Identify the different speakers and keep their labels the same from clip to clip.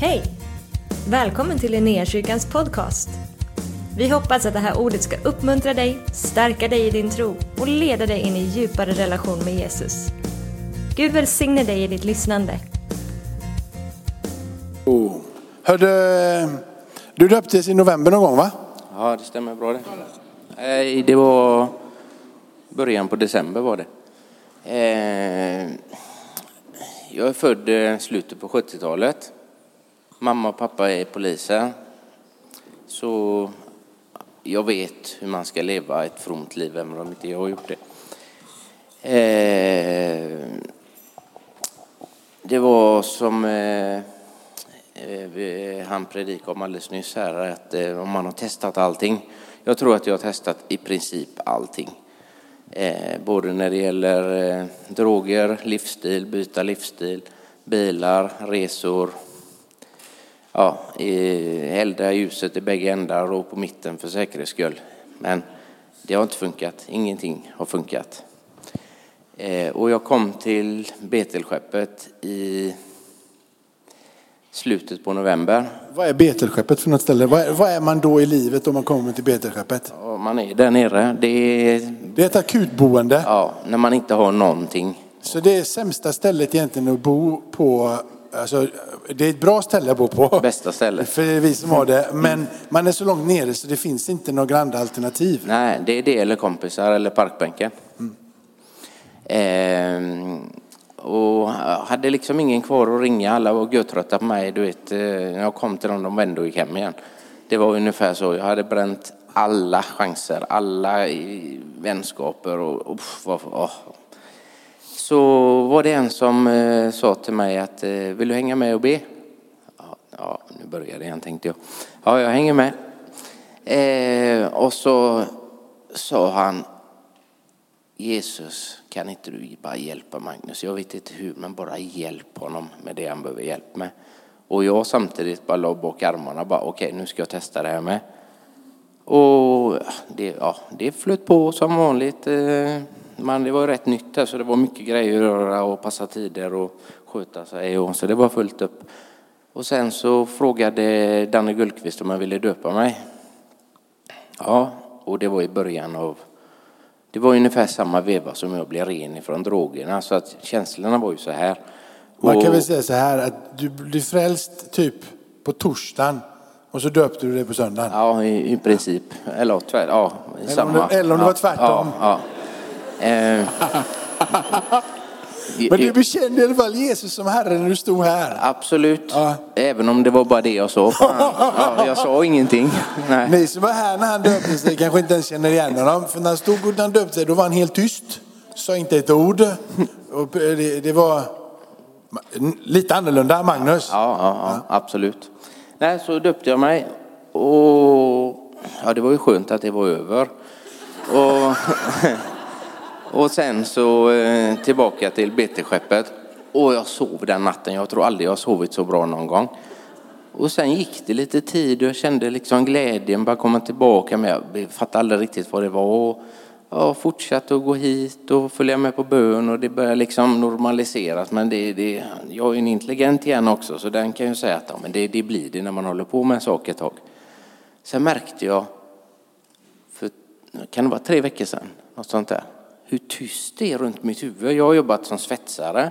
Speaker 1: Hej! Välkommen till Linnéakyrkans podcast. Vi hoppas att det här ordet ska uppmuntra dig, stärka dig i din tro och leda dig in i djupare relation med Jesus. Gud välsigne dig i ditt lyssnande.
Speaker 2: Oh. Hörde, du döptes i november någon gång va?
Speaker 3: Ja, det stämmer bra det. Nej, det var början på december var det. Eh, jag är född i slutet på 70-talet. Mamma och pappa är poliser. Så jag vet hur man ska leva ett fromt liv, även om inte jag har gjort det. Eh, det var som eh, eh han predikade om alldeles nyss här, att eh, om man har testat allting. Jag tror att jag har testat i princip allting. Eh, både när det gäller droger, livsstil, byta livsstil, bilar, resor, ja, elda ljuset i bägge ändar och på mitten för säkerhets skull. Men det har inte funkat. Ingenting har funkat. Och jag kom till Betelskeppet i slutet på november.
Speaker 2: Vad är Betelskeppet för något ställe? Vad är, vad är, man då i livet om man kommer till Betelskeppet?
Speaker 3: Ja, man är där nere. Det är,
Speaker 2: det är ett akutboende?
Speaker 3: Ja, när man inte har någonting.
Speaker 2: Så det är sämsta stället egentligen att bo på Alltså, det är ett bra ställe att bo på.
Speaker 3: Bästa stället.
Speaker 2: För vi som har det. Men man är så långt nere så det finns inte några andra alternativ.
Speaker 3: Nej, det är det eller kompisar eller parkbänken. Mm. Ehm, och hade liksom ingen kvar att ringa. Alla var götrötta på mig. Du vet, när jag kom till dem, de vände och gick hem igen. Det var ungefär så. Jag hade bränt alla chanser, alla vänskaper och, och, och, och så var det en som eh, sa till mig att eh, vill du hänga med och be? Ja, ja nu börjar det igen tänkte jag. Ja, jag hänger med. Eh, och så sa han Jesus, kan inte du bara hjälpa Magnus? Jag vet inte hur, men bara hjälp honom med det han behöver hjälp med. Och jag samtidigt bara la bak armarna bara okej, okay, nu ska jag testa det här med. Och det, ja, det flöt på som vanligt. Eh, men det var rätt nytt här så det var mycket grejer att göra och passa tider och sköta sig och så det var fullt upp. Och sen så frågade Danne Gullqvist om jag ville döpa mig. Ja, och det var i början av det var ungefär samma veva som jag blev ren ifrån drogerna så att känslorna var ju så här.
Speaker 2: Man kan väl säga så här att du blev frälst typ på torsdagen och så döpte du dig på söndagen?
Speaker 3: Ja, i, i princip. Eller tvärt, ja,
Speaker 2: eller samma. Om det, eller om det var tvärtom?
Speaker 3: Ja, ja. Eh,
Speaker 2: Men du bekände i alla fall Jesus som Herre när du stod här?
Speaker 3: Absolut, ja. även om det var bara det jag sa. Ja, jag sa ingenting.
Speaker 2: Nej. Ni som var här när han döpte sig kanske inte ens känner igen honom. För när han stod och han döpte sig då var han helt tyst. Sa inte ett ord. Och det, det var lite annorlunda Magnus.
Speaker 3: Ja, ja, ja, absolut. Nej, så döpte jag mig. Och ja, det var ju skönt att det var över. Och Och sen så eh, tillbaka till betesskeppet. Och jag sov den natten. Jag tror aldrig jag har sovit så bra någon gång. Och sen gick det lite tid och jag kände liksom glädjen bara komma tillbaka. Men jag fattade aldrig riktigt vad det var. Och jag fortsatte att gå hit och följa med på bön och det började liksom normaliseras. Men det, det, jag är en intelligent igen också så den kan ju säga att ja, men det, det blir det när man håller på med en sak ett tag. Sen märkte jag, för kan det vara tre veckor sedan, något sånt där, hur tyst det är runt mitt huvud. Jag har jobbat som svetsare,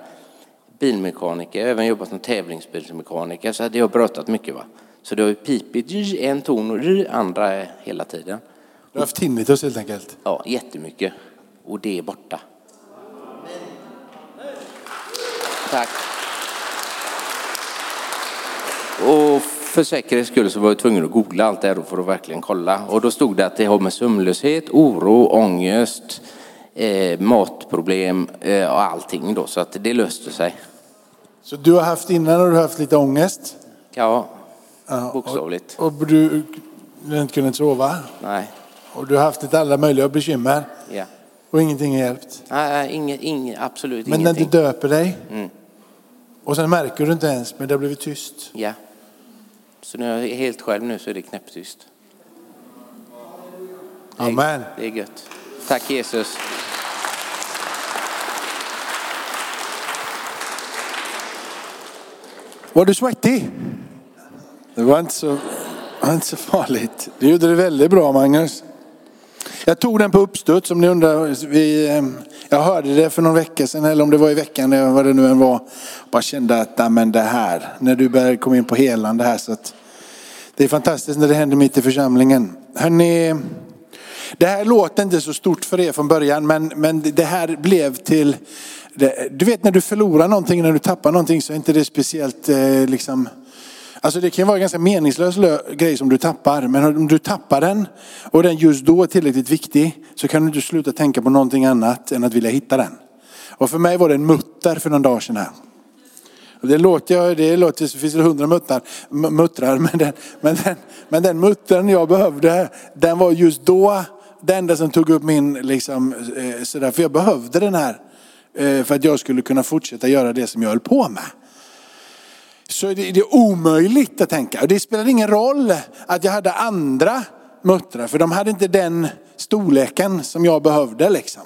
Speaker 3: bilmekaniker, även jobbat som tävlingsbilsmekaniker, så hade jag brötat mycket. Va? Så det har ju pipit en ton och andra hela tiden.
Speaker 2: Du har haft tinnitus helt enkelt?
Speaker 3: Ja, jättemycket. Och det är borta. Tack. Och för säkerhets skull så var jag tvungen att googla allt det här för att verkligen kolla. Och då stod det att det har med sömnlöshet, oro, ångest, eh, matproblem eh, och allting då, så att det löste sig.
Speaker 2: Så du har haft innan har du haft lite ångest?
Speaker 3: Ja, ja bokstavligt.
Speaker 2: Och, och du, du inte kunnat sova?
Speaker 3: Nej.
Speaker 2: Och du har haft lite alla möjliga bekymmer?
Speaker 3: Ja.
Speaker 2: Och ingenting har hjälpt?
Speaker 3: Nej, inget, inget, absolut
Speaker 2: men
Speaker 3: ingenting.
Speaker 2: Men när du döper dig? Mm. Och sen märker du inte ens, men det har blivit tyst?
Speaker 3: Ja. Så när jag är helt själv nu så är det knäpptyst.
Speaker 2: Amen.
Speaker 3: Det är gött. Tack Jesus.
Speaker 2: Var du svettig? Det var inte så, var inte så farligt. Du gjorde det väldigt bra Magnus. Jag tog den på uppstuds om ni undrar. Vi, ehm, jag hörde det för någon vecka sedan eller om det var i veckan eller vad det nu än var. Bara kände att men det här, när du började komma in på helande här så att det är fantastiskt när det händer mitt i församlingen. Hörrni, det här låter inte så stort för er från början men, men det här blev till, du vet när du förlorar någonting, när du tappar någonting så är inte det speciellt eh, liksom Alltså det kan vara en ganska meningslös grej som du tappar. Men om du tappar den och den just då är tillräckligt viktig så kan du inte sluta tänka på någonting annat än att vilja hitta den. Och för mig var det en mutter för någon dag sedan här. Det låter, det låter, det finns det hundra muttrar, muttrar men, den, men, den, men den muttern jag behövde, den var just då det enda som tog upp min, liksom, eh, sådär, för jag behövde den här. Eh, för att jag skulle kunna fortsätta göra det som jag höll på med så är det, det är omöjligt att tänka. Och det spelar ingen roll att jag hade andra muttrar, för de hade inte den storleken som jag behövde. Liksom.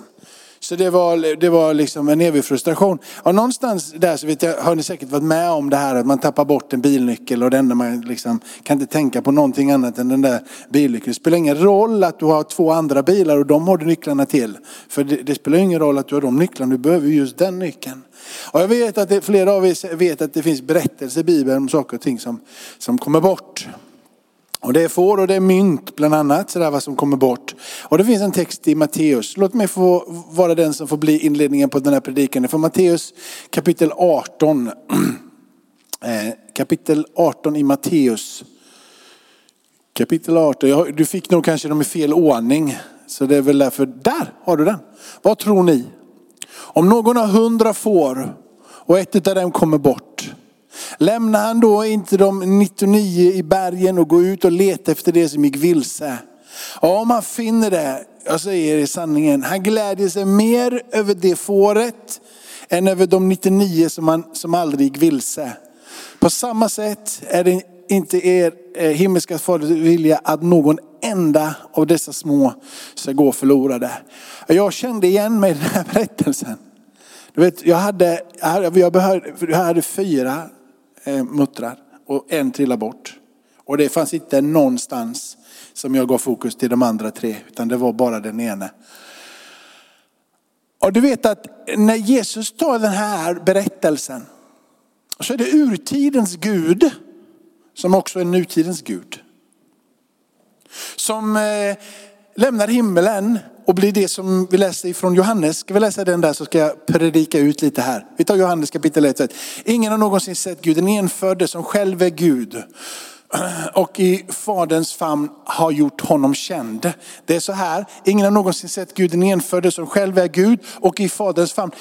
Speaker 2: Så det var, det var liksom en evig frustration. Och någonstans där så vet jag, har ni säkert varit med om det här att man tappar bort en bilnyckel och det enda man liksom kan inte tänka på någonting annat än den där bilnyckeln. Det spelar ingen roll att du har två andra bilar och de har du nycklarna till. För det, det spelar ingen roll att du har de nycklarna, du behöver just den nyckeln. Och jag vet att det, flera av er vet att det finns berättelser i Bibeln om saker och ting som, som kommer bort. Och det är får och det är mynt bland annat, sådär vad som kommer bort. Och det finns en text i Matteus. Låt mig få vara den som får bli inledningen på den här predikan. Från Matteus kapitel 18. Eh, kapitel 18 i Matteus. Kapitel 18, du fick nog kanske dem i fel ordning. Så det är väl därför, där har du den. Vad tror ni? Om någon har hundra får och ett av dem kommer bort. Lämnar han då inte de 99 i bergen och går ut och letar efter det som gick vilse? Och om han finner det, jag säger i sanningen, han glädjer sig mer över det fåret än över de 99 som, han, som aldrig gick vilse. På samma sätt är det inte er eh, himmelska faders vilja att någon enda av dessa små ska gå förlorade. Jag kände igen mig i den här berättelsen. Du vet, jag, hade, jag, behövde, jag hade fyra eh, muttrar och en trillar bort. Och det fanns inte någonstans som jag gav fokus till de andra tre, utan det var bara den ene. Och du vet att när Jesus tar den här berättelsen så är det urtidens Gud som också är nutidens Gud. Som eh, lämnar himmelen och blir det som vi läser ifrån Johannes. Ska vi läsa den där så ska jag predika ut lite här. Vi tar Johannes kapitel 1. Ingen har någonsin sett Gud, den enfödde som själv är Gud och i faderns famn har gjort honom känd. Det är så här, ingen har någonsin sett Gud, den enfödde som själv är Gud och i faderns famn.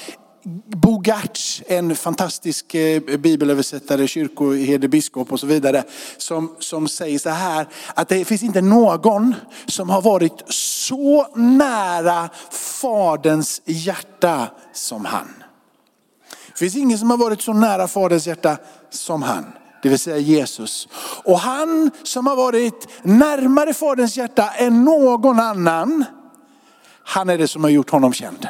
Speaker 2: Bogarts, en fantastisk eh, bibelöversättare, kyrkoherde, biskop och så vidare, som, som säger så här, att det finns inte någon som har varit så nära faderns hjärta som han. Det finns ingen som har varit så nära faderns hjärta som han, det vill säga Jesus. Och han som har varit närmare faderns hjärta än någon annan, han är det som har gjort honom känd.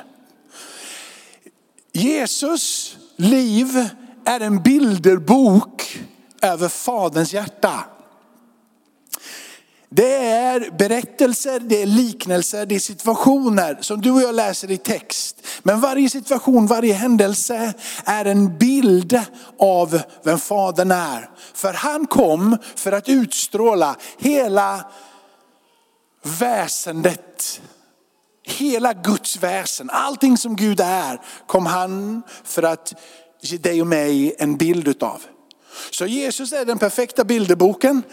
Speaker 2: Jesus liv är en bilderbok över Faderns hjärta. Det är berättelser, det är liknelser, det är situationer som du och jag läser i text. Men varje situation, varje händelse är en bild av vem Fadern är. För han kom för att utstråla hela väsendet Hela Guds väsen, allting som Gud är, kom han för att ge dig och mig en bild utav. Så Jesus är den perfekta bilderboken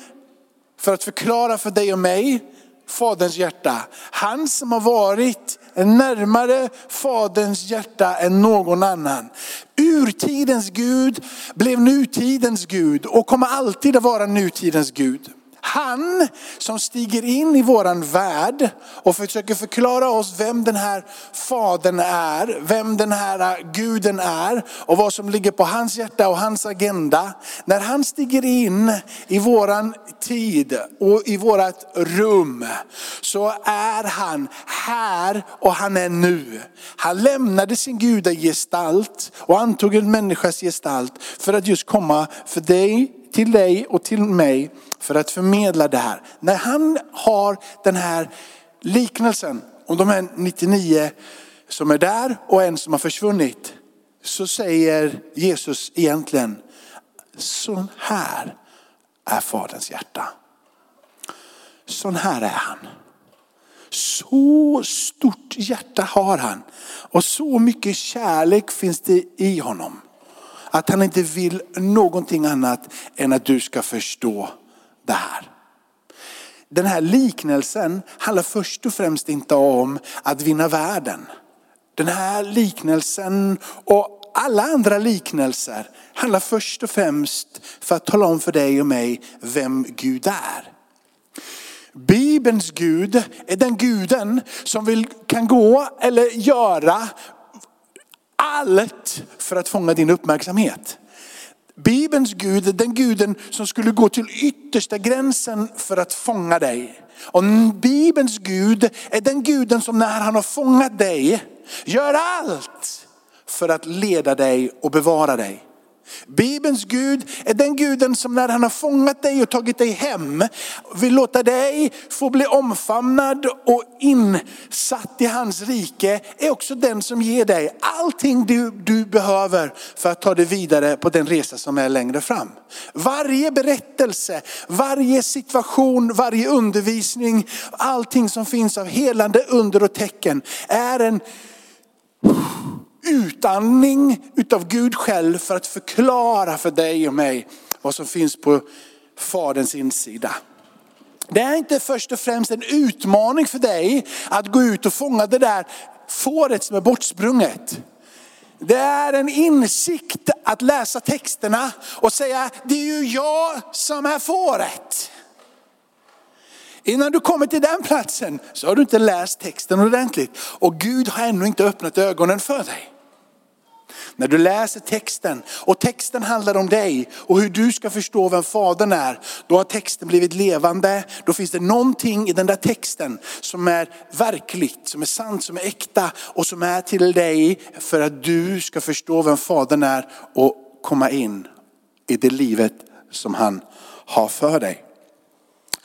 Speaker 2: för att förklara för dig och mig Faderns hjärta. Han som har varit närmare Faderns hjärta än någon annan. Urtidens Gud blev nutidens Gud och kommer alltid att vara nutidens Gud. Han som stiger in i våran värld och försöker förklara oss vem den här fadern är, vem den här guden är och vad som ligger på hans hjärta och hans agenda. När han stiger in i våran tid och i vårat rum så är han här och han är nu. Han lämnade sin gudagestalt och antog en människas gestalt för att just komma för dig till dig och till mig för att förmedla det här. När han har den här liknelsen om de här 99 som är där och en som har försvunnit. Så säger Jesus egentligen, Sån här är faderns hjärta. Sån här är han. Så stort hjärta har han. Och så mycket kärlek finns det i honom. Att han inte vill någonting annat än att du ska förstå det här. Den här liknelsen handlar först och främst inte om att vinna världen. Den här liknelsen och alla andra liknelser handlar först och främst för att tala om för dig och mig vem Gud är. Bibelns Gud är den guden som vill, kan gå eller göra allt för att fånga din uppmärksamhet. Bibelns Gud är den guden som skulle gå till yttersta gränsen för att fånga dig. Och Bibelns Gud är den guden som när han har fångat dig gör allt för att leda dig och bevara dig. Bibelns Gud är den guden som när han har fångat dig och tagit dig hem vill låta dig få bli omfamnad och insatt i hans rike. Är också den som ger dig allting du, du behöver för att ta dig vidare på den resa som är längre fram. Varje berättelse, varje situation, varje undervisning, allting som finns av helande under och tecken är en utandning utav Gud själv för att förklara för dig och mig vad som finns på Faderns insida. Det är inte först och främst en utmaning för dig att gå ut och fånga det där fåret som är bortsprunget. Det är en insikt att läsa texterna och säga, det är ju jag som är fåret. Innan du kommer till den platsen så har du inte läst texten ordentligt. Och Gud har ännu inte öppnat ögonen för dig. När du läser texten och texten handlar om dig och hur du ska förstå vem fadern är. Då har texten blivit levande. Då finns det någonting i den där texten som är verkligt, som är sant, som är äkta och som är till dig för att du ska förstå vem fadern är och komma in i det livet som han har för dig.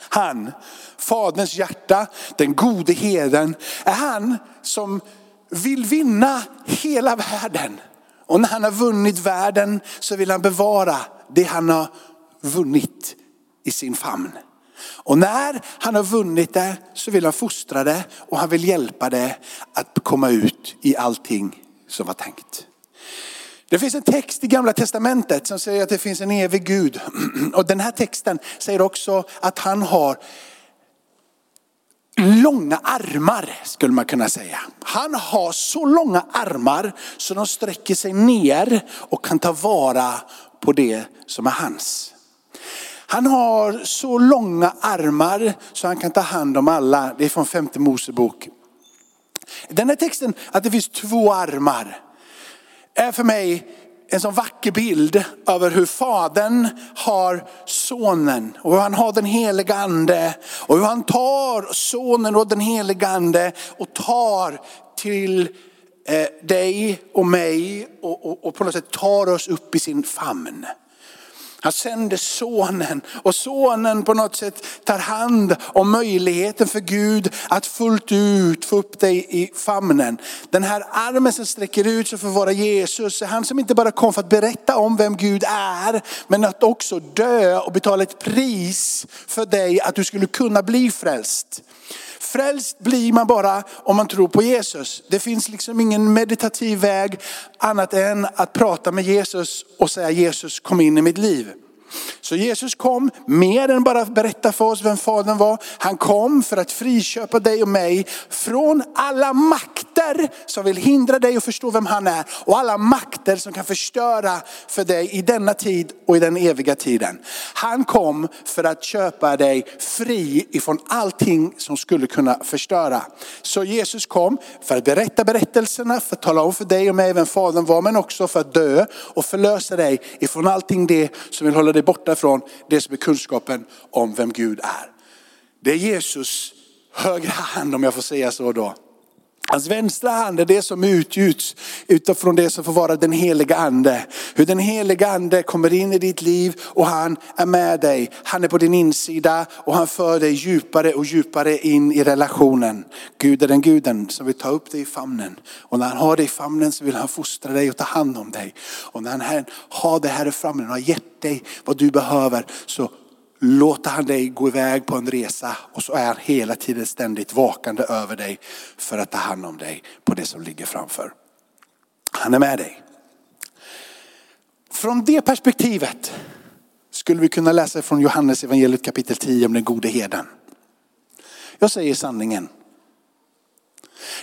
Speaker 2: Han, faderns hjärta, den gode heden, är han som vill vinna hela världen. Och när han har vunnit världen så vill han bevara det han har vunnit i sin famn. Och när han har vunnit det så vill han fostra det och han vill hjälpa det att komma ut i allting som var tänkt. Det finns en text i gamla testamentet som säger att det finns en evig Gud. Och den här texten säger också att han har långa armar skulle man kunna säga. Han har så långa armar så de sträcker sig ner och kan ta vara på det som är hans. Han har så långa armar så han kan ta hand om alla. Det är från femte Mosebok. Den här texten att det finns två armar är för mig en sån vacker bild över hur fadern har sonen och hur han har den helige ande och hur han tar sonen och den helige ande och tar till eh, dig och mig och, och, och på något sätt tar oss upp i sin famn. Han sänder sonen och sonen på något sätt tar hand om möjligheten för Gud att fullt ut få upp dig i famnen. Den här armen som sträcker ut sig för att vara Jesus, är han som inte bara kom för att berätta om vem Gud är, men att också dö och betala ett pris för dig att du skulle kunna bli frälst. Frälst blir man bara om man tror på Jesus. Det finns liksom ingen meditativ väg annat än att prata med Jesus och säga Jesus kom in i mitt liv. Så Jesus kom mer än bara berätta för oss vem fadern var. Han kom för att friköpa dig och mig från alla makter som vill hindra dig att förstå vem han är. Och alla makter som kan förstöra för dig i denna tid och i den eviga tiden. Han kom för att köpa dig fri ifrån allting som skulle kunna förstöra. Så Jesus kom för att berätta berättelserna, för att tala om för dig och mig vem fadern var, men också för att dö och förlösa dig ifrån allting det som vill hålla dig borta från det som är kunskapen om vem Gud är. Det är Jesus högra hand om jag får säga så då. Hans vänstra hand är det som utgjuts utifrån det som får vara den heliga ande. Hur den heliga ande kommer in i ditt liv och han är med dig. Han är på din insida och han för dig djupare och djupare in i relationen. Gud är den guden som vill ta upp dig i famnen. Och när han har dig i famnen så vill han fostra dig och ta hand om dig. Och när han har det här i famnen och har gett dig vad du behöver så låter han dig gå iväg på en resa och så är han hela tiden ständigt vakande över dig för att ta hand om dig på det som ligger framför. Han är med dig. Från det perspektivet skulle vi kunna läsa från Johannes evangeliet kapitel 10 om den gode heden. Jag säger sanningen.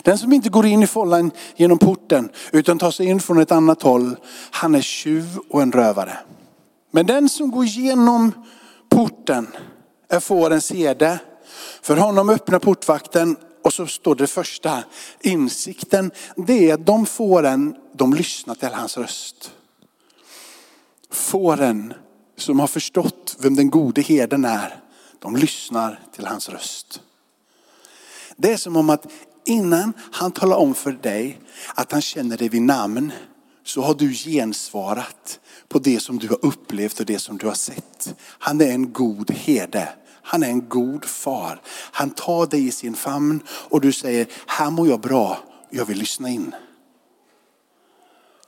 Speaker 2: Den som inte går in i follan genom porten utan tar sig in från ett annat håll, han är tjuv och en rövare. Men den som går igenom porten är fårens herde. För honom öppnar portvakten och så står det första, insikten, det är att de fåren, de lyssnar till hans röst. Fåren som har förstått vem den gode herden är, de lyssnar till hans röst. Det är som om att innan han talar om för dig att han känner dig vid namn, så har du gensvarat på det som du har upplevt och det som du har sett. Han är en god herde. Han är en god far. Han tar dig i sin famn och du säger, här mår jag bra, jag vill lyssna in.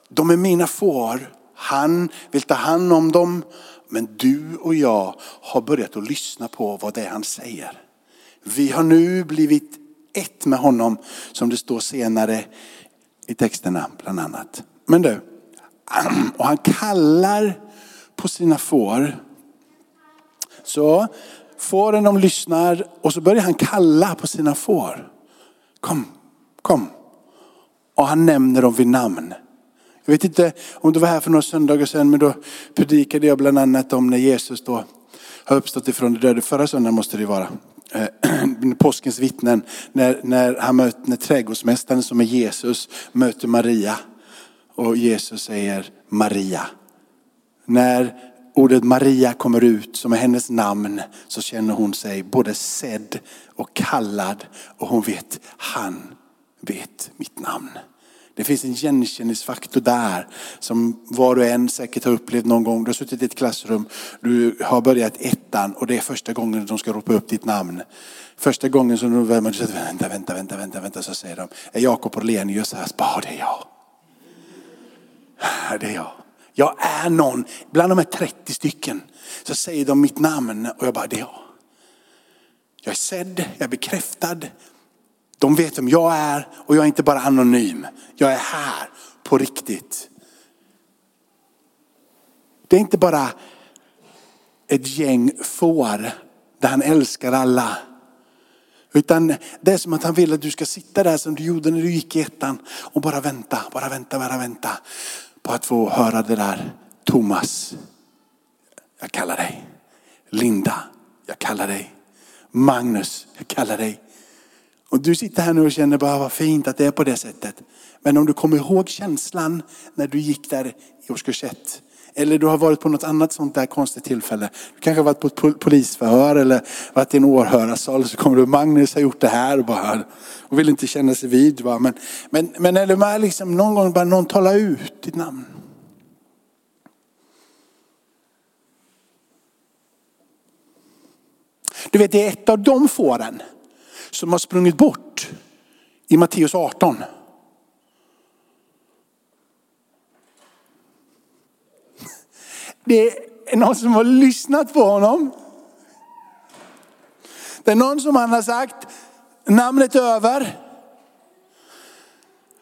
Speaker 2: De är mina får, han vill ta hand om dem. Men du och jag har börjat att lyssna på vad det är han säger. Vi har nu blivit ett med honom som det står senare i texterna bland annat. Men du, och han kallar på sina får. Så fåren de lyssnar och så börjar han kalla på sina får. Kom, kom. Och han nämner dem vid namn. Jag vet inte om du var här för några söndagar sedan, men då predikade jag bland annat om när Jesus då har uppstått ifrån de döda. Förra söndagen måste det vara. Eh, påskens vittnen, när, när, han möter, när trädgårdsmästaren som är Jesus möter Maria. Och Jesus säger Maria. När ordet Maria kommer ut som är hennes namn så känner hon sig både sedd och kallad och hon vet, han vet mitt namn. Det finns en igenkänningsfaktor där som var och en säkert har upplevt någon gång. Du har suttit i ett klassrum, du har börjat ettan och det är första gången de ska ropa upp ditt namn. Första gången som de vänta, vänta, vänta, vänta, vänta, så säger de, är Jakob Orlenius här? Ja, det är jag. Det är jag. Jag är någon, bland de här 30 stycken så säger de mitt namn och jag bara, det är jag. Jag är sedd, jag är bekräftad. De vet vem jag är och jag är inte bara anonym. Jag är här på riktigt. Det är inte bara ett gäng får där han älskar alla. Utan det är som att han vill att du ska sitta där som du gjorde när du gick i ettan och bara vänta, bara vänta, bara vänta på att få höra det där. Thomas, jag kallar dig. Linda, jag kallar dig. Magnus, jag kallar dig. Och du sitter här nu och känner bara vad fint att det är på det sättet. Men om du kommer ihåg känslan när du gick där i årskurs ett. Eller du har varit på något annat sånt där konstigt tillfälle. Du kanske har varit på ett polisförhör eller varit i en åhörarsal. Så kommer du, Magnus har gjort det här och, bara, och vill inte känna sig vid. Va? Men, men, men är det liksom någon gång bara någon talar ut ditt namn. Du vet, det är ett av de fåren som har sprungit bort i Matteus 18. Det är någon som har lyssnat på honom. Det är någon som han har sagt, namnet över.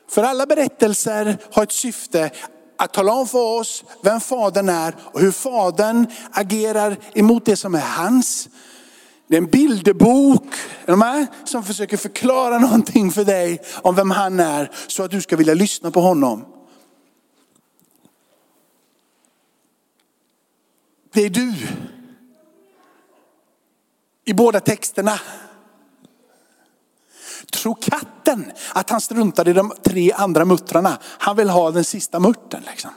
Speaker 2: För alla berättelser har ett syfte att tala om för oss vem fadern är och hur fadern agerar emot det som är hans. Det är en bilderbok som försöker förklara någonting för dig om vem han är så att du ska vilja lyssna på honom. Det är du. I båda texterna. Tror katten att han struntar i de tre andra muttrarna? Han vill ha den sista murten. Liksom.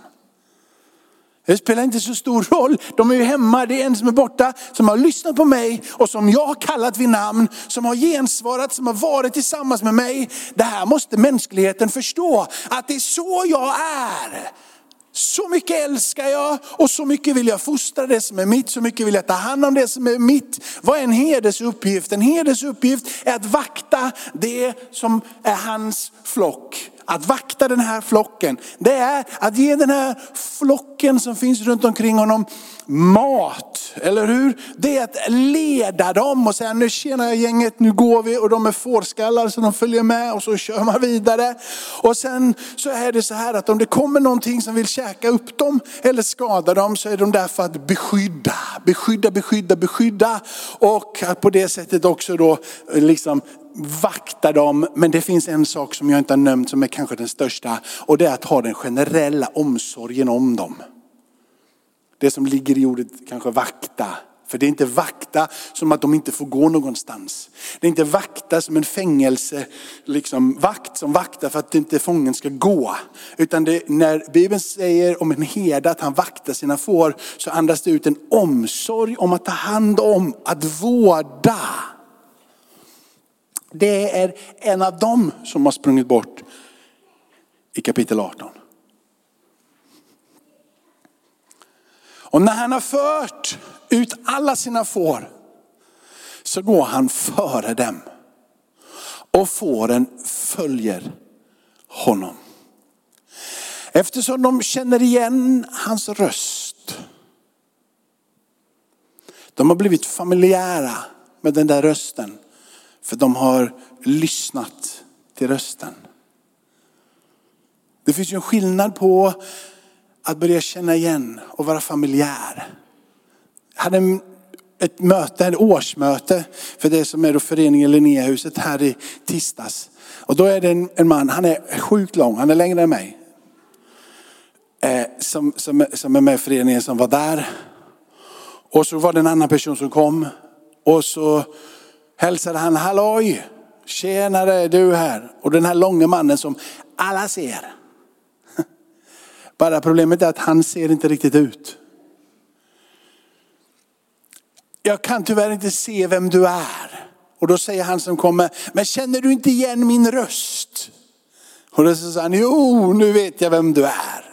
Speaker 2: Det spelar inte så stor roll. De är ju hemma, det är en som är borta, som har lyssnat på mig och som jag har kallat vid namn, som har gensvarat, som har varit tillsammans med mig. Det här måste mänskligheten förstå, att det är så jag är. Så mycket älskar jag och så mycket vill jag fostra det som är mitt, så mycket vill jag ta hand om det som är mitt. Vad är en herdes uppgift? En herdes uppgift är att vakta det som är hans flock. Att vakta den här flocken, det är att ge den här flocken som finns runt omkring honom mat, eller hur? Det är att leda dem och säga nu tjena gänget, nu går vi och de är fårskallar så de följer med och så kör man vidare. Och sen så är det så här att om det kommer någonting som vill käka upp dem eller skada dem så är de där för att beskydda, beskydda, beskydda, beskydda. Och att på det sättet också då liksom vakta dem. Men det finns en sak som jag inte har nämnt som är kanske den största och det är att ha den generella omsorgen om dem. Det som ligger i ordet kanske vakta. För det är inte vakta som att de inte får gå någonstans. Det är inte vakta som en fängelse, liksom vakt som vaktar för att inte fången ska gå. Utan det, när Bibeln säger om en herde att han vaktar sina får så andas det ut en omsorg om att ta hand om, att vårda. Det är en av dem som har sprungit bort i kapitel 18. Och när han har fört ut alla sina får så går han före dem. Och fåren följer honom. Eftersom de känner igen hans röst. De har blivit familjära med den där rösten. För de har lyssnat till rösten. Det finns ju en skillnad på att börja känna igen och vara familjär. Jag hade ett möte, ett årsmöte för det som är då föreningen Linnéhuset här i tisdags. Och då är det en, en, man, han är sjukt lång, han är längre än mig. Eh, som, som, som är med i föreningen som var där. Och så var det en annan person som kom. Och så hälsade han, halloj, tjenare du här. Och den här långa mannen som alla ser. Bara problemet är att han ser inte riktigt ut. Jag kan tyvärr inte se vem du är. Och då säger han som kommer, men känner du inte igen min röst? Och då säger han, jo nu vet jag vem du är.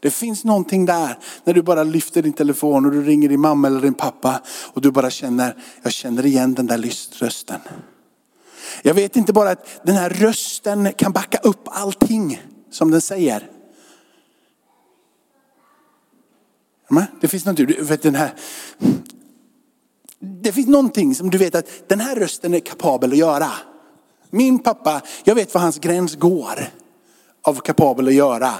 Speaker 2: Det finns någonting där när du bara lyfter din telefon och du ringer din mamma eller din pappa och du bara känner, jag känner igen den där rösten. Jag vet inte bara att den här rösten kan backa upp allting som den säger. Det finns något, den här, det finns någonting som du vet att den här rösten är kapabel att göra. Min pappa, jag vet var hans gräns går av kapabel att göra.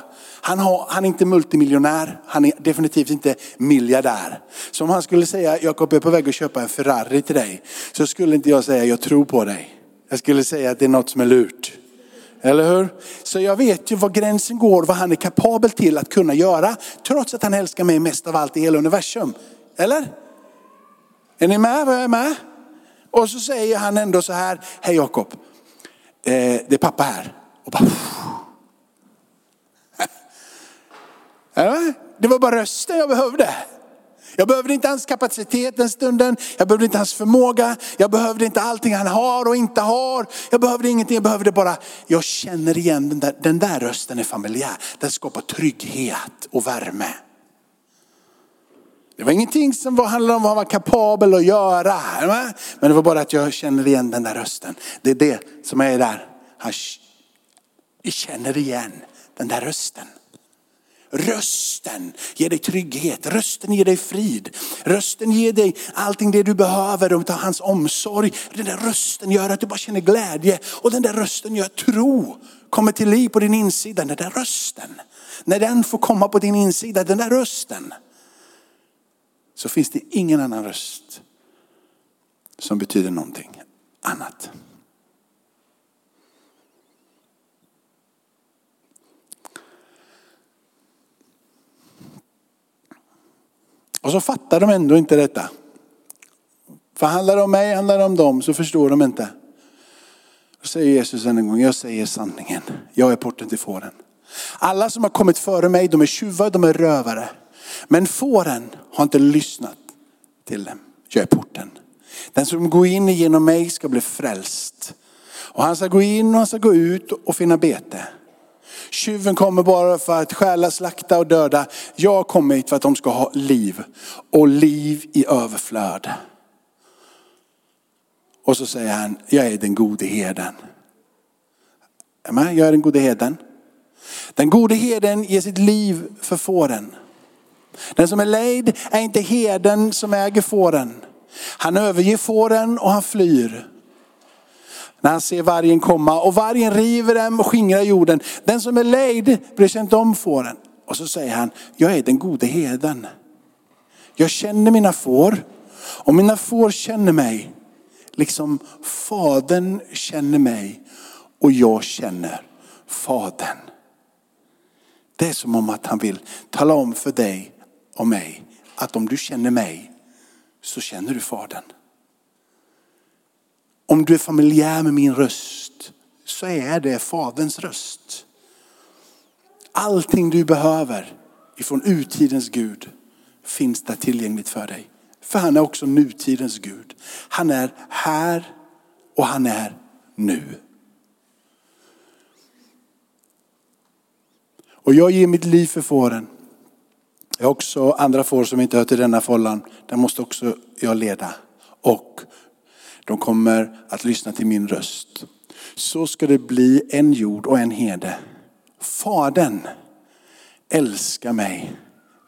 Speaker 2: Han, har, han är inte multimiljonär, han är definitivt inte miljardär. Så om han skulle säga, Jakob jag är på väg att köpa en Ferrari till dig. Så skulle inte jag säga, jag tror på dig. Jag skulle säga att det är något som är lurt. Eller hur? Så jag vet ju var gränsen går, vad han är kapabel till att kunna göra. Trots att han älskar mig mest av allt i hela universum. Eller? Är ni med? Vad jag är med? Och så säger han ändå så här, hej Jakob, eh, det är pappa här. Och bara, det var bara rösten jag behövde. Jag behövde inte hans kapacitet den stunden. Jag behövde inte hans förmåga. Jag behövde inte allting han har och inte har. Jag behövde ingenting. Jag behövde bara, jag känner igen den där, den där rösten är familjär. Den skapar trygghet och värme. Det var ingenting som var, handlade om vad han var kapabel att göra. Men det var bara att jag känner igen den där rösten. Det är det som är där. Jag känner igen den där rösten. Rösten ger dig trygghet, rösten ger dig frid. Rösten ger dig allting det du behöver och hans omsorg. Den där rösten gör att du bara känner glädje och den där rösten gör att tro kommer till liv på din insida. Den där rösten, när den får komma på din insida, den där rösten. Så finns det ingen annan röst som betyder någonting annat. Och så fattar de ändå inte detta. För handlar det om mig, handlar det om dem så förstår de inte. Då säger Jesus än en gång, jag säger sanningen. Jag är porten till fåren. Alla som har kommit före mig, de är tjuvar, de är rövare. Men fåren har inte lyssnat till dem. Jag är porten. Den som går in genom mig ska bli frälst. Och han ska gå in och han ska gå ut och finna bete. Tjuven kommer bara för att stjäla, slakta och döda. Jag har kommit för att de ska ha liv och liv i överflöd. Och så säger han, jag är den gode herden. Jag är den gode herden. Den gode herden ger sitt liv för fåren. Den som är lejd är inte herden som äger fåren. Han överger fåren och han flyr. När han ser vargen komma och vargen river dem och skingrar jorden. Den som är lejd bryr sig inte om fåren. Och så säger han, jag är den gode herden. Jag känner mina får och mina får känner mig. Liksom fadern känner mig och jag känner fadern. Det är som om att han vill tala om för dig och mig att om du känner mig så känner du Fadern. Om du är familjär med min röst så är det Faderns röst. Allting du behöver ifrån urtidens Gud finns där tillgängligt för dig. För han är också nutidens Gud. Han är här och han är nu. Och jag ger mitt liv för fåren. Jag har också andra får som inte hör till denna fållan. Där måste också jag leda. Och de kommer att lyssna till min röst. Så ska det bli en jord och en herde. Fadern älskar mig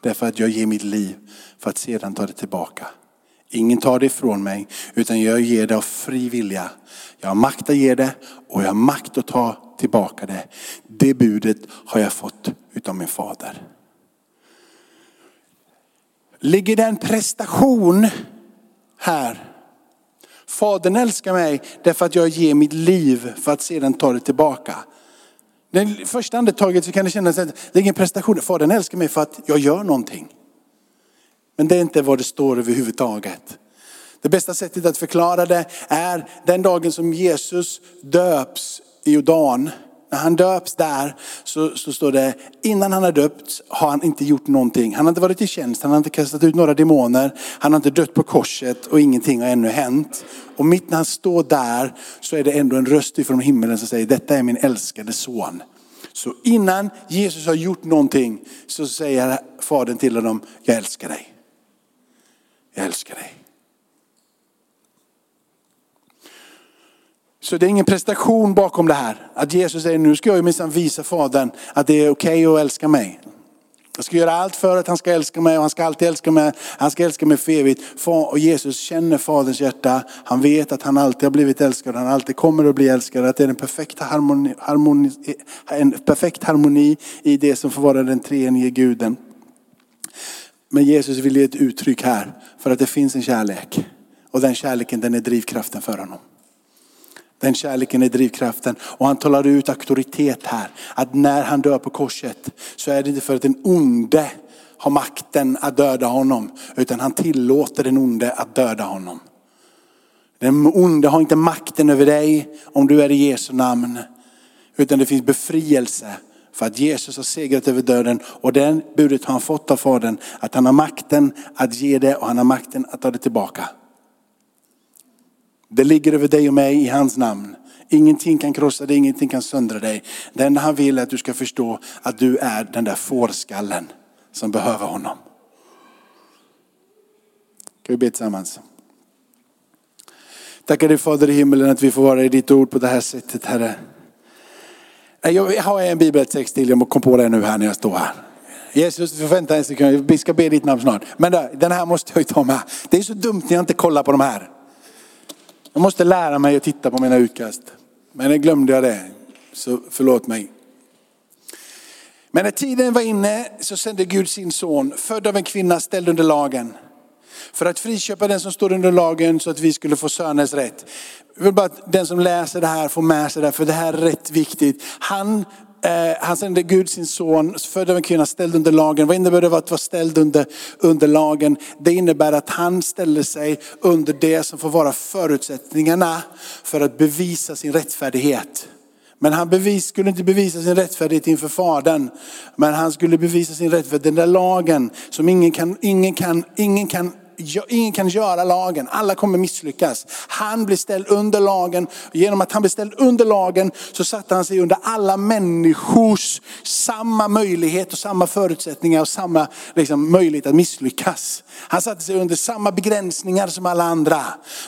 Speaker 2: därför att jag ger mitt liv för att sedan ta det tillbaka. Ingen tar det ifrån mig utan jag ger det av fri vilja. Jag har makt att ge det och jag har makt att ta tillbaka det. Det budet har jag fått utav min fader. Ligger det en prestation här? Fadern älskar mig därför att jag ger mitt liv för att sedan ta det tillbaka. Det första andetaget så kan det kännas att det är ingen prestation. Fadern älskar mig för att jag gör någonting. Men det är inte vad det står överhuvudtaget. Det bästa sättet att förklara det är den dagen som Jesus döps i Jordan när han döps där så, så står det, innan han har döpts har han inte gjort någonting. Han har inte varit i tjänst, han har inte kastat ut några demoner, han har inte dött på korset och ingenting har ännu hänt. Och mitt när han står där så är det ändå en röst ifrån himlen som säger, detta är min älskade son. Så innan Jesus har gjort någonting så säger fadern till honom, jag älskar dig. Jag älskar dig. Så det är ingen prestation bakom det här. Att Jesus säger, nu ska jag minsann visa Fadern att det är okej okay att älska mig. Jag ska göra allt för att han ska älska mig och han ska alltid älska mig. Han ska älska mig för evigt. Och Jesus känner Faderns hjärta. Han vet att han alltid har blivit älskad. Han alltid kommer att bli älskad. Att det är en perfekt harmoni, harmoni, en perfekt harmoni i det som får vara den treenige guden. Men Jesus vill ge ett uttryck här för att det finns en kärlek. Och den kärleken den är drivkraften för honom. Den kärleken är drivkraften. Och han talar ut auktoritet här. Att när han dör på korset så är det inte för att den onde har makten att döda honom. Utan han tillåter den onde att döda honom. Den onde har inte makten över dig om du är i Jesu namn. Utan det finns befrielse för att Jesus har segrat över döden. Och den budet har han fått av Fadern. Att han har makten att ge det och han har makten att ta det tillbaka. Det ligger över dig och mig i hans namn. Ingenting kan krossa dig, ingenting kan söndra dig. Det enda han vill är att du ska förstå att du är den där fårskallen som behöver honom. Kan vi be tillsammans? Tackar dig Fader i himmelen att vi får vara i ditt ord på det här sättet Herre. Jag har en bibeltext till, jag kom på det nu här när jag står här. Jesus, du får vänta en sekund, vi ska be ditt namn snart. Men den här måste jag ju ta med. Det är så dumt när jag inte kollar på de här. Jag måste lära mig att titta på mina utkast. Men glömde jag det, så förlåt mig. Men när tiden var inne så sände Gud sin son, född av en kvinna ställd under lagen. För att friköpa den som står under lagen så att vi skulle få söners rätt. Jag vill bara att den som läser det här får med sig det, här, för det här är rätt viktigt. Han Eh, han sände Gud sin son, född av en kvinna, ställd under lagen. Vad innebär det att vara ställd under, under lagen? Det innebär att han ställer sig under det som får vara förutsättningarna för att bevisa sin rättfärdighet. Men han bevis, skulle inte bevisa sin rättfärdighet inför Fadern. Men han skulle bevisa sin rättfärdighet, den där lagen som ingen kan, ingen kan, ingen kan Ingen kan göra lagen, alla kommer misslyckas. Han blir ställd under lagen. Genom att han blir ställd under lagen så satte han sig under alla människors samma möjlighet och samma förutsättningar och samma liksom, möjlighet att misslyckas. Han satte sig under samma begränsningar som alla andra.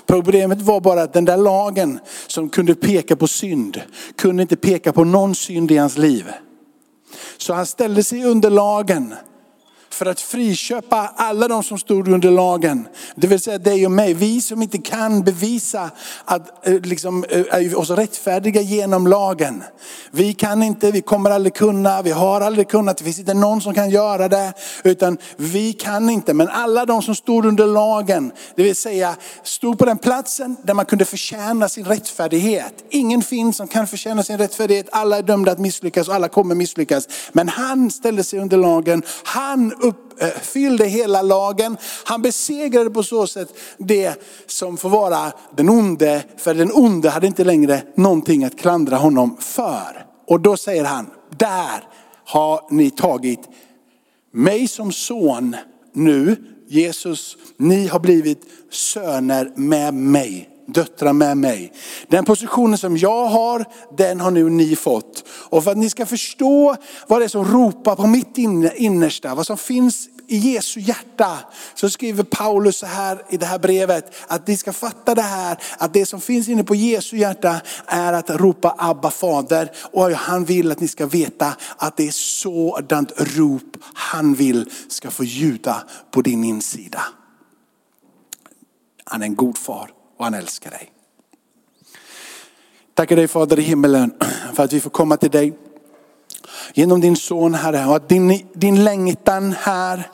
Speaker 2: Problemet var bara att den där lagen som kunde peka på synd, kunde inte peka på någon synd i hans liv. Så han ställde sig under lagen för att friköpa alla de som stod under lagen. Det vill säga dig och mig. Vi som inte kan bevisa att eh, liksom, eh, är oss rättfärdiga genom lagen. Vi kan inte, vi kommer aldrig kunna, vi har aldrig kunnat. Det finns inte någon som kan göra det. Utan vi kan inte. Men alla de som stod under lagen, det vill säga stod på den platsen där man kunde förtjäna sin rättfärdighet. Ingen finns som kan förtjäna sin rättfärdighet. Alla är dömda att misslyckas och alla kommer misslyckas. Men han ställde sig under lagen. Han uppfyllde hela lagen. Han besegrade på så sätt det som får vara den onde. För den onde hade inte längre någonting att klandra honom för. Och då säger han, där har ni tagit mig som son nu, Jesus, ni har blivit söner med mig döttrar med mig. Den positionen som jag har, den har nu ni fått. Och för att ni ska förstå vad det är som ropar på mitt innersta, vad som finns i Jesu hjärta, så skriver Paulus så här i det här brevet, att ni ska fatta det här, att det som finns inne på Jesu hjärta är att ropa Abba fader. Och han vill att ni ska veta att det är sådant rop han vill ska få ljuda på din insida. Han är en god far och han älskar dig. Tackar dig Fader i himmelen för att vi får komma till dig genom din son Herre och att din, din längtan här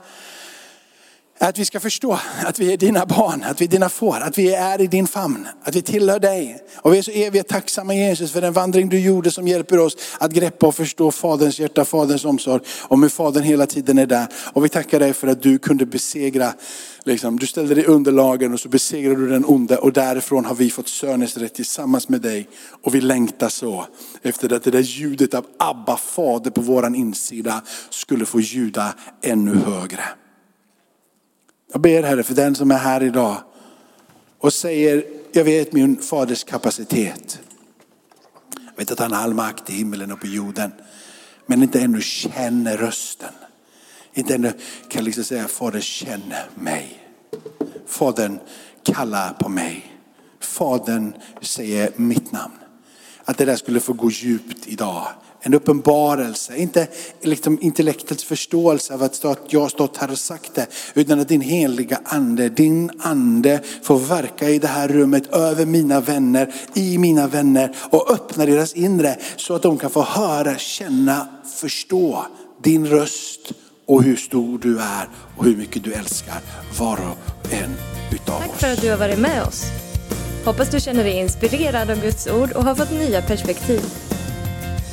Speaker 2: att vi ska förstå att vi är dina barn, att vi är dina får, att vi är i din famn, att vi tillhör dig. Och vi är så evigt tacksamma Jesus för den vandring du gjorde som hjälper oss att greppa och förstå Faderns hjärta, Faderns omsorg om hur Fadern hela tiden är där. Och vi tackar dig för att du kunde besegra, liksom, du ställde dig under lagen och så besegrade du den onde och därifrån har vi fått söners rätt tillsammans med dig. Och vi längtar så efter att det där ljudet av Abba Fader på våran insida skulle få ljuda ännu högre. Jag ber Herre för den som är här idag och säger, jag vet min faders kapacitet. Jag vet att han har all makt i himlen och på jorden. Men inte ännu känner rösten. Inte ännu kan liksom säga, Fader känn mig. Fadern kallar på mig. Fadern säger mitt namn. Att det där skulle få gå djupt idag en uppenbarelse, inte liksom intellektets förståelse av att jag har stått här och sagt det, utan att din heliga ande, din ande får verka i det här rummet över mina vänner, i mina vänner och öppna deras inre så att de kan få höra, känna, förstå din röst och hur stor du är och hur mycket du älskar var och en utav
Speaker 1: oss.
Speaker 2: Tack
Speaker 1: för att du har varit med oss. Hoppas du känner dig inspirerad av Guds ord och har fått nya perspektiv.